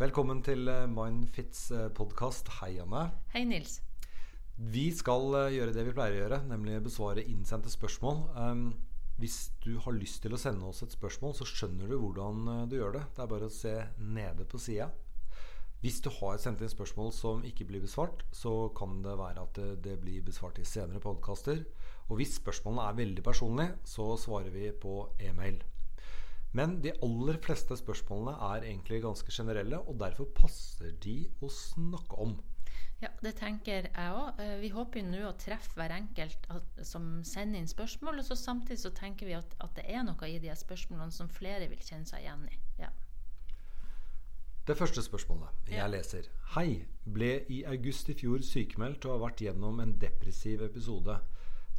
Velkommen til eh, Mindfits podkast. Hei, Anne. Hei, Nils. Vi skal eh, gjøre det vi pleier å gjøre, nemlig besvare innsendte spørsmål. Um, hvis du har lyst til å sende oss et spørsmål, så skjønner du hvordan eh, du gjør det. Det er bare å se nede på sida. Hvis du har sendt inn spørsmål som ikke blir besvart, så kan det være at det, det blir besvart i senere podkaster. Og hvis spørsmålene er veldig personlige, så svarer vi på e-mail. Men de aller fleste spørsmålene er egentlig ganske generelle, og derfor passer de å snakke om. Ja, det tenker jeg òg. Eh, vi håper jo nå å treffe hver enkelt som sender inn spørsmål. Og så samtidig så tenker vi at, at, det er noe i de spørsmålene som flere vil kjenne seg igjen i. Ja. Det første spørsmålet jeg leser. Hei. Ble i august i fjor sykemeldt og har vært gjennom en depressiv episode.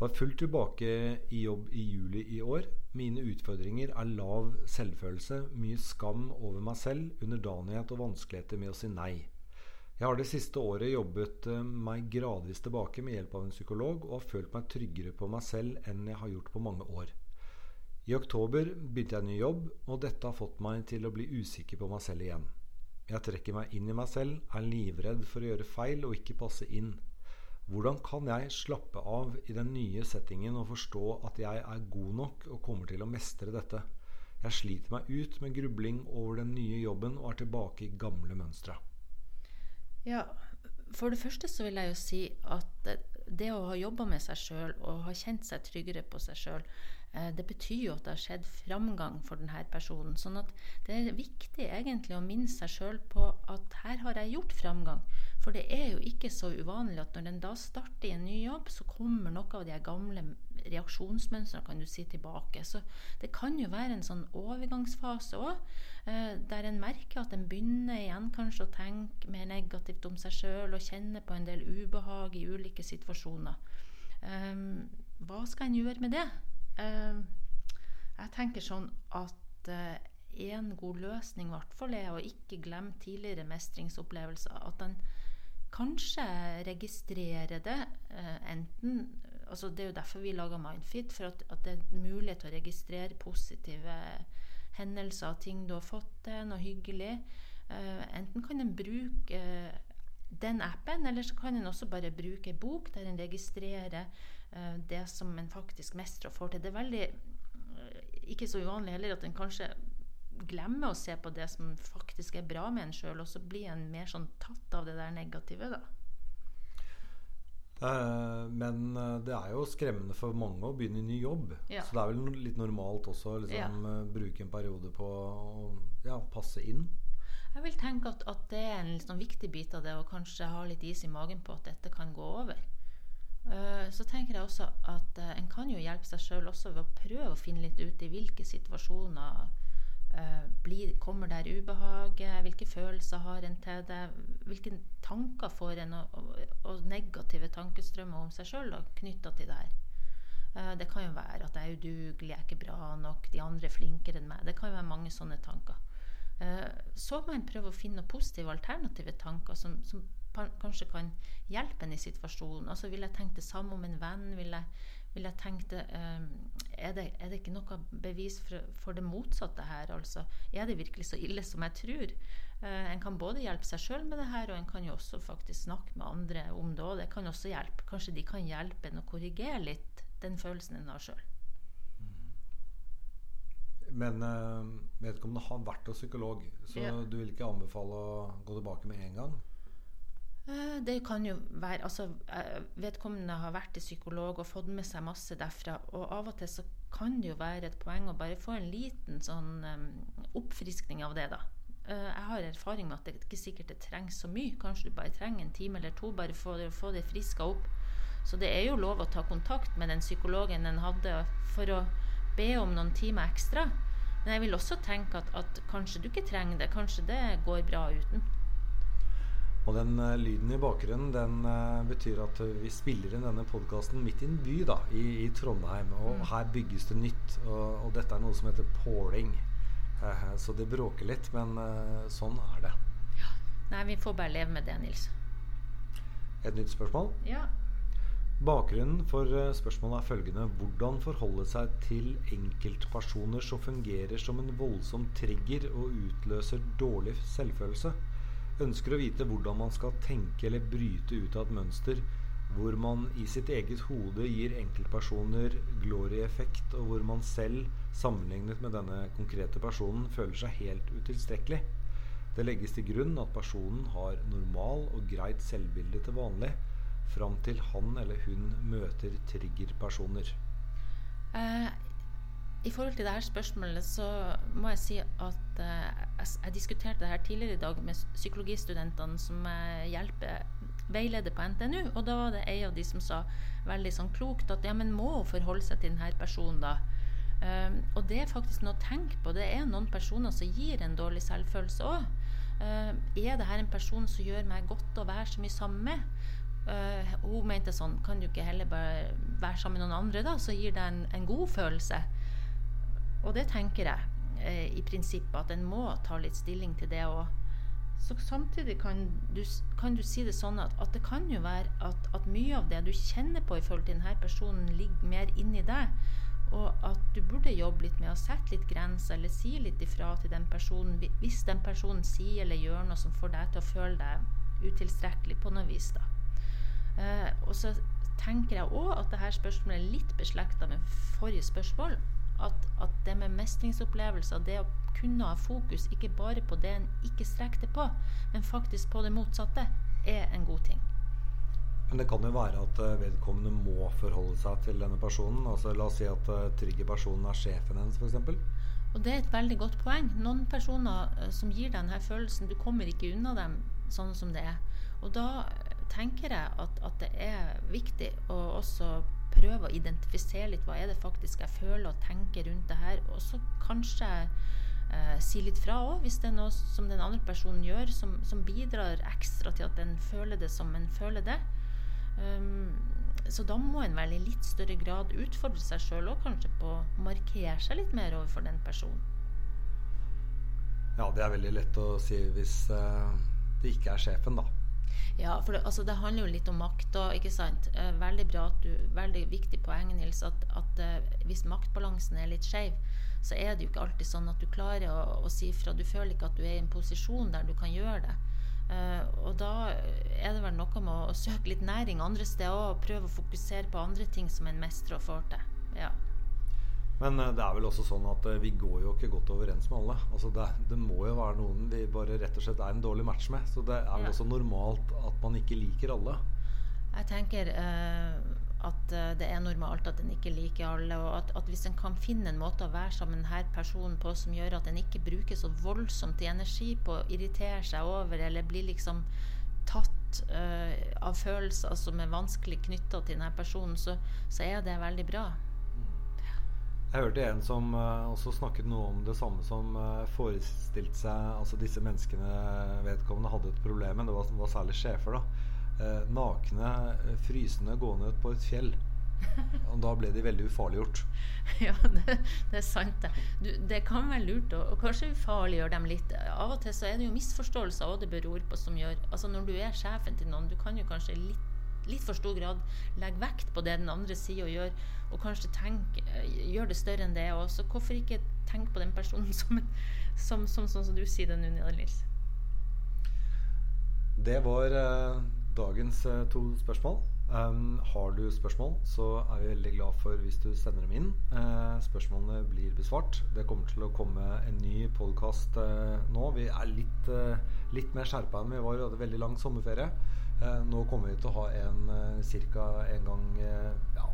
Var fullt tilbake i jobb i juli i år. Mine utfordringer er lav selvfølelse, mye skam over meg selv, underdanighet og vanskeligheter med å si nei. Jeg har det siste året jobbet eh, meg gradvis tilbake med hjelp av en psykolog, og har følt meg tryggere på meg selv enn jeg har gjort på mange år. I oktober begynte jeg en ny jobb, og dette har fått meg til å bli usikker på meg selv igjen. Jeg trekker meg inn i meg selv, er livredd for å gjøre feil og ikke passe inn. Hvordan kan jeg slappe av i den nye settingen og forstå at jeg er god nok og kommer til å mestre dette? Jeg sliter meg ut med grubling over den nye jobben og er tilbake i gamle mønstre. Ja, for det første så vil jeg jo si at det å ha jobba med seg sjøl og ha kjent seg tryggere på seg sjøl, det betyr jo at det har skjedd framgang for denne personen. Sånn at det er viktig egentlig å minne seg sjøl på at her har jeg gjort framgang. For det er jo ikke så uvanlig at når en da starter i en ny jobb, så kommer noe av de gamle reaksjonsmønstrene kan du si, tilbake. Så det kan jo være en sånn overgangsfase òg, eh, der en merker at en begynner igjen kanskje å tenke mer negativt om seg sjøl og kjenne på en del ubehag i ulike situasjoner. Um, hva skal en gjøre med det? Um, jeg tenker sånn at uh, en god løsning i hvert fall er å ikke glemme tidligere mestringsopplevelser. At en kanskje registrerer det. Eh, enten altså Det er jo derfor vi lager Mindfit, for at, at, det er mulighet til å registrere positive hendelser, ting du har fått til, noe hyggelig. Eh, enten kan en bruke den appen, eller så kan en også bare bruke ei bok der en registrerer uh, det som en faktisk mestrer og får til. Det er veldig uh, ikke så uvanlig heller at en kanskje glemmer å se på det som faktisk er bra med en sjøl, og så blir en mer sånn tatt av det der negative, da. Eh, men det er jo skremmende for mange å begynne i ny jobb. Ja. Så det er vel litt normalt også å liksom, ja. Bruke en periode på å ja, passe inn. Jeg vil tenke at, at det er en liksom viktig bit av det å kanskje ha litt is i magen på at dette kan gå over. Uh, så tenker jeg også at uh, en kan jo hjelpe seg sjøl også ved å prøve å finne litt ut i hvilke situasjoner Eh, blir, kommer der ubehaget? Hvilke følelser har en til det? Hvilke tanker får en, og, og, og negative tankestrømmer om seg sjøl knytta til det her? Det kan jo være at jeg er udugelig, jeg er ikke bra nok, de andre er flinkere enn meg. Det kan jo være mange sånne tanker. Uh, så må en prøve å finne positive, alternative tanker som, som kanskje kan hjelpe en i situasjonen. Altså, vil jeg tenke det samme om en venn? Vil jeg vil jeg tenke um, er, det, er, det, ikke noe bevis for, for, det motsatte her? Altså, er det virkelig så ille som jeg tror? Uh, en kan både hjelpe seg sjøl med det her, og en kan jo også faktisk snakke med andre om det. Og det kan også hjelpe. Kanskje de kan hjelpe en å korrigere litt den følelsen en har sjøl. Men uh, vedkommende har vært hos psykolog, så ja. du vil ikke anbefale å gå tilbake med en gang? Eh, det kan jo være altså, eh, Vedkommende har vært til psykolog og fått med seg masse derfra. Og av og til så kan det jo være et poeng å bare få en liten sånn um, oppfriskning av det, da. Jeg har erfaring med at det ikke sikkert det trengs så mye. Kanskje du bare trenger en time eller to bare for å få det friska opp. Så det er jo lov å ta kontakt med den psykologen en hadde for å be om noen timer ekstra. Men jeg vil også tenke at, at kanskje du ikke trenger det. Kanskje det går bra uten. Og den uh, lyden i bakgrunnen den uh, betyr at uh, vi spiller inn denne podkasten midt i en by da, i, i Trondheim. Og mm. her bygges det nytt. Og, og, dette er noe som heter påling. så det bråker litt, men sånn er det. Ja. Nei, vi får bare leve med det, Nils. Et nytt spørsmål? Ja. Bakgrunnen for eh, spørsmålet er følgende Hvordan forholde seg til enkeltpersoner som fungerer som en voldsom trigger og utløser dårlig selvfølelse? Ønsker å vite hvordan man skal tenke eller bryte ut av et mønster hvor man i sitt eget hode gir enkeltpersoner glory-effekt, og hvor man selv, sammenlignet med denne konkrete personen, føler seg helt utilstrekkelig. Det legges til grunn at personen har normal og greit selvbilde til vanlig, fram til han eller hun møter triggerpersoner? Eh, I forhold til dette spørsmålet så må jeg si at eh, jeg diskuterte det her tidligere i dag med psykologistudentene som jeg hjelper veileder på NTNU, og da var det ei av de som sa veldig sånn klokt at ja, men må forholde seg til denne personen, da. Um, og det er faktisk noe å tenke på. Det er noen personer som gir en dårlig selvfølelse òg. Uh, ehm, er det her en person som gjør meg godt å være så mye sammen med? Uh, hun mente sånn Kan du ikke heller bare være sammen med noen andre, da, så gir det en, en god følelse? Og det tenker jeg uh, i prinsippet, at en må ta litt stilling til det òg. Så samtidig kan du, kan du, si det sånn at, at det kan jo være at, at, mye av det du kjenner på i forhold til denne personen, ligger mer inni deg. Og at du burde jobbe litt med å sette litt grenser, eller si litt ifra til den personen hvis den personen sier eller gjør noe som får deg til å føle deg utilstrekkelig på noe vis. da. Eh, og så tenker jeg òg at dette spørsmålet er litt beslekta med forrige spørsmål. At, at, det med mestringsopplevelser, det å kunne ha fokus ikke bare på det en ikke strekker på, men faktisk på det motsatte, er en god ting. Men det kan jo være at eh, vedkommende må forholde seg til denne personen. Altså La oss si at uh, trygge personen er sjefen hennes, f.eks. Og det er et veldig godt poeng. Noen personer uh, som gir denne følelsen, du kommer ikke unna dem sånn som det er. Og da tenker jeg at, at, det er viktig å også prøve å identifisere litt hva er det faktisk jeg føler og tenker rundt det her. Og så kanskje eh, si litt fra òg, hvis det er noe som den andre personen gjør som, som, bidrar ekstra til at den føler det som en føler det. Um, så da må en vel i litt større grad utfordre seg sjøl òg, kanskje på å markere seg litt mer overfor den personen. Ja, det er veldig lett å si hvis uh, det ikke er sjefen, da. Ja, for det, altså, det, handler jo litt om makt. Og, ikke sant? Eh, veldig bra at du, veldig viktig poeng, Nils, at, at uh, hvis maktbalansen er litt skeiv, så er det jo ikke alltid sånn at du klarer å, å, si fra. Du føler ikke at du er i en posisjon der du kan gjøre det. Uh, og da er det vel noe med å søke litt næring andre steder og prøve å fokusere på andre ting som en mestrer og får til. Ja. Men uh, det er vel også sånn at uh, vi går jo ikke godt overens med alle. Altså det, det, må jo være noen vi bare rett og slett er en dårlig match med. Så det er vel ja. også normalt at man ikke liker alle. Jeg tenker uh, at det er normalt at en ikke liker alle. Og at, at, hvis en kan finne en måte å være sammen denne personen på som gjør at en ikke bruker så voldsomt i energi på å irritere seg over eller bli liksom tatt av følelser som er vanskelig knytta til denne personen, så, så er det veldig bra. Jeg hørte en som uh, også snakket noe om det samme som uh, forestilte seg Altså disse menneskene vedkommende hadde et problem med. Det var, var særlig sjefer. da uh, Nakne, frysende gående på et fjell. Og da ble de veldig ufarliggjort. Ja, det, det er sant. Det. Du, det kan være lurt å kanskje ufarliggjøre dem litt. Av og til så er det jo misforståelser og det beror på som gjør Altså Når du er sjefen til noen, du kan jo kanskje litt litt for stor grad legger vekt på det den andre sier og gjør, og kanskje tenk, eh, gjør det større enn det. er også. hvorfor ikke tenke på den personen som, som, som, som, som du sier det nå, Nils? Det var eh, dagens uh, to spørsmål. Um, har du spørsmål, så er vi veldig glad for hvis du sender dem inn. Uh, spørsmålene blir besvart. Det kommer til å komme en ny podkast nå. Vi er litt, litt mer skjerpa enn vi var. Vi hadde veldig lang sommerferie. Eh, nå kommer vi til å ha en eh, ca. en gang eh, ja,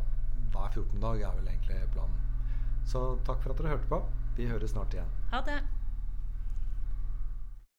hver 14 dag, er vel egentlig planen. Så takk for at dere hørte på. Vi høres snart igjen. Ha det.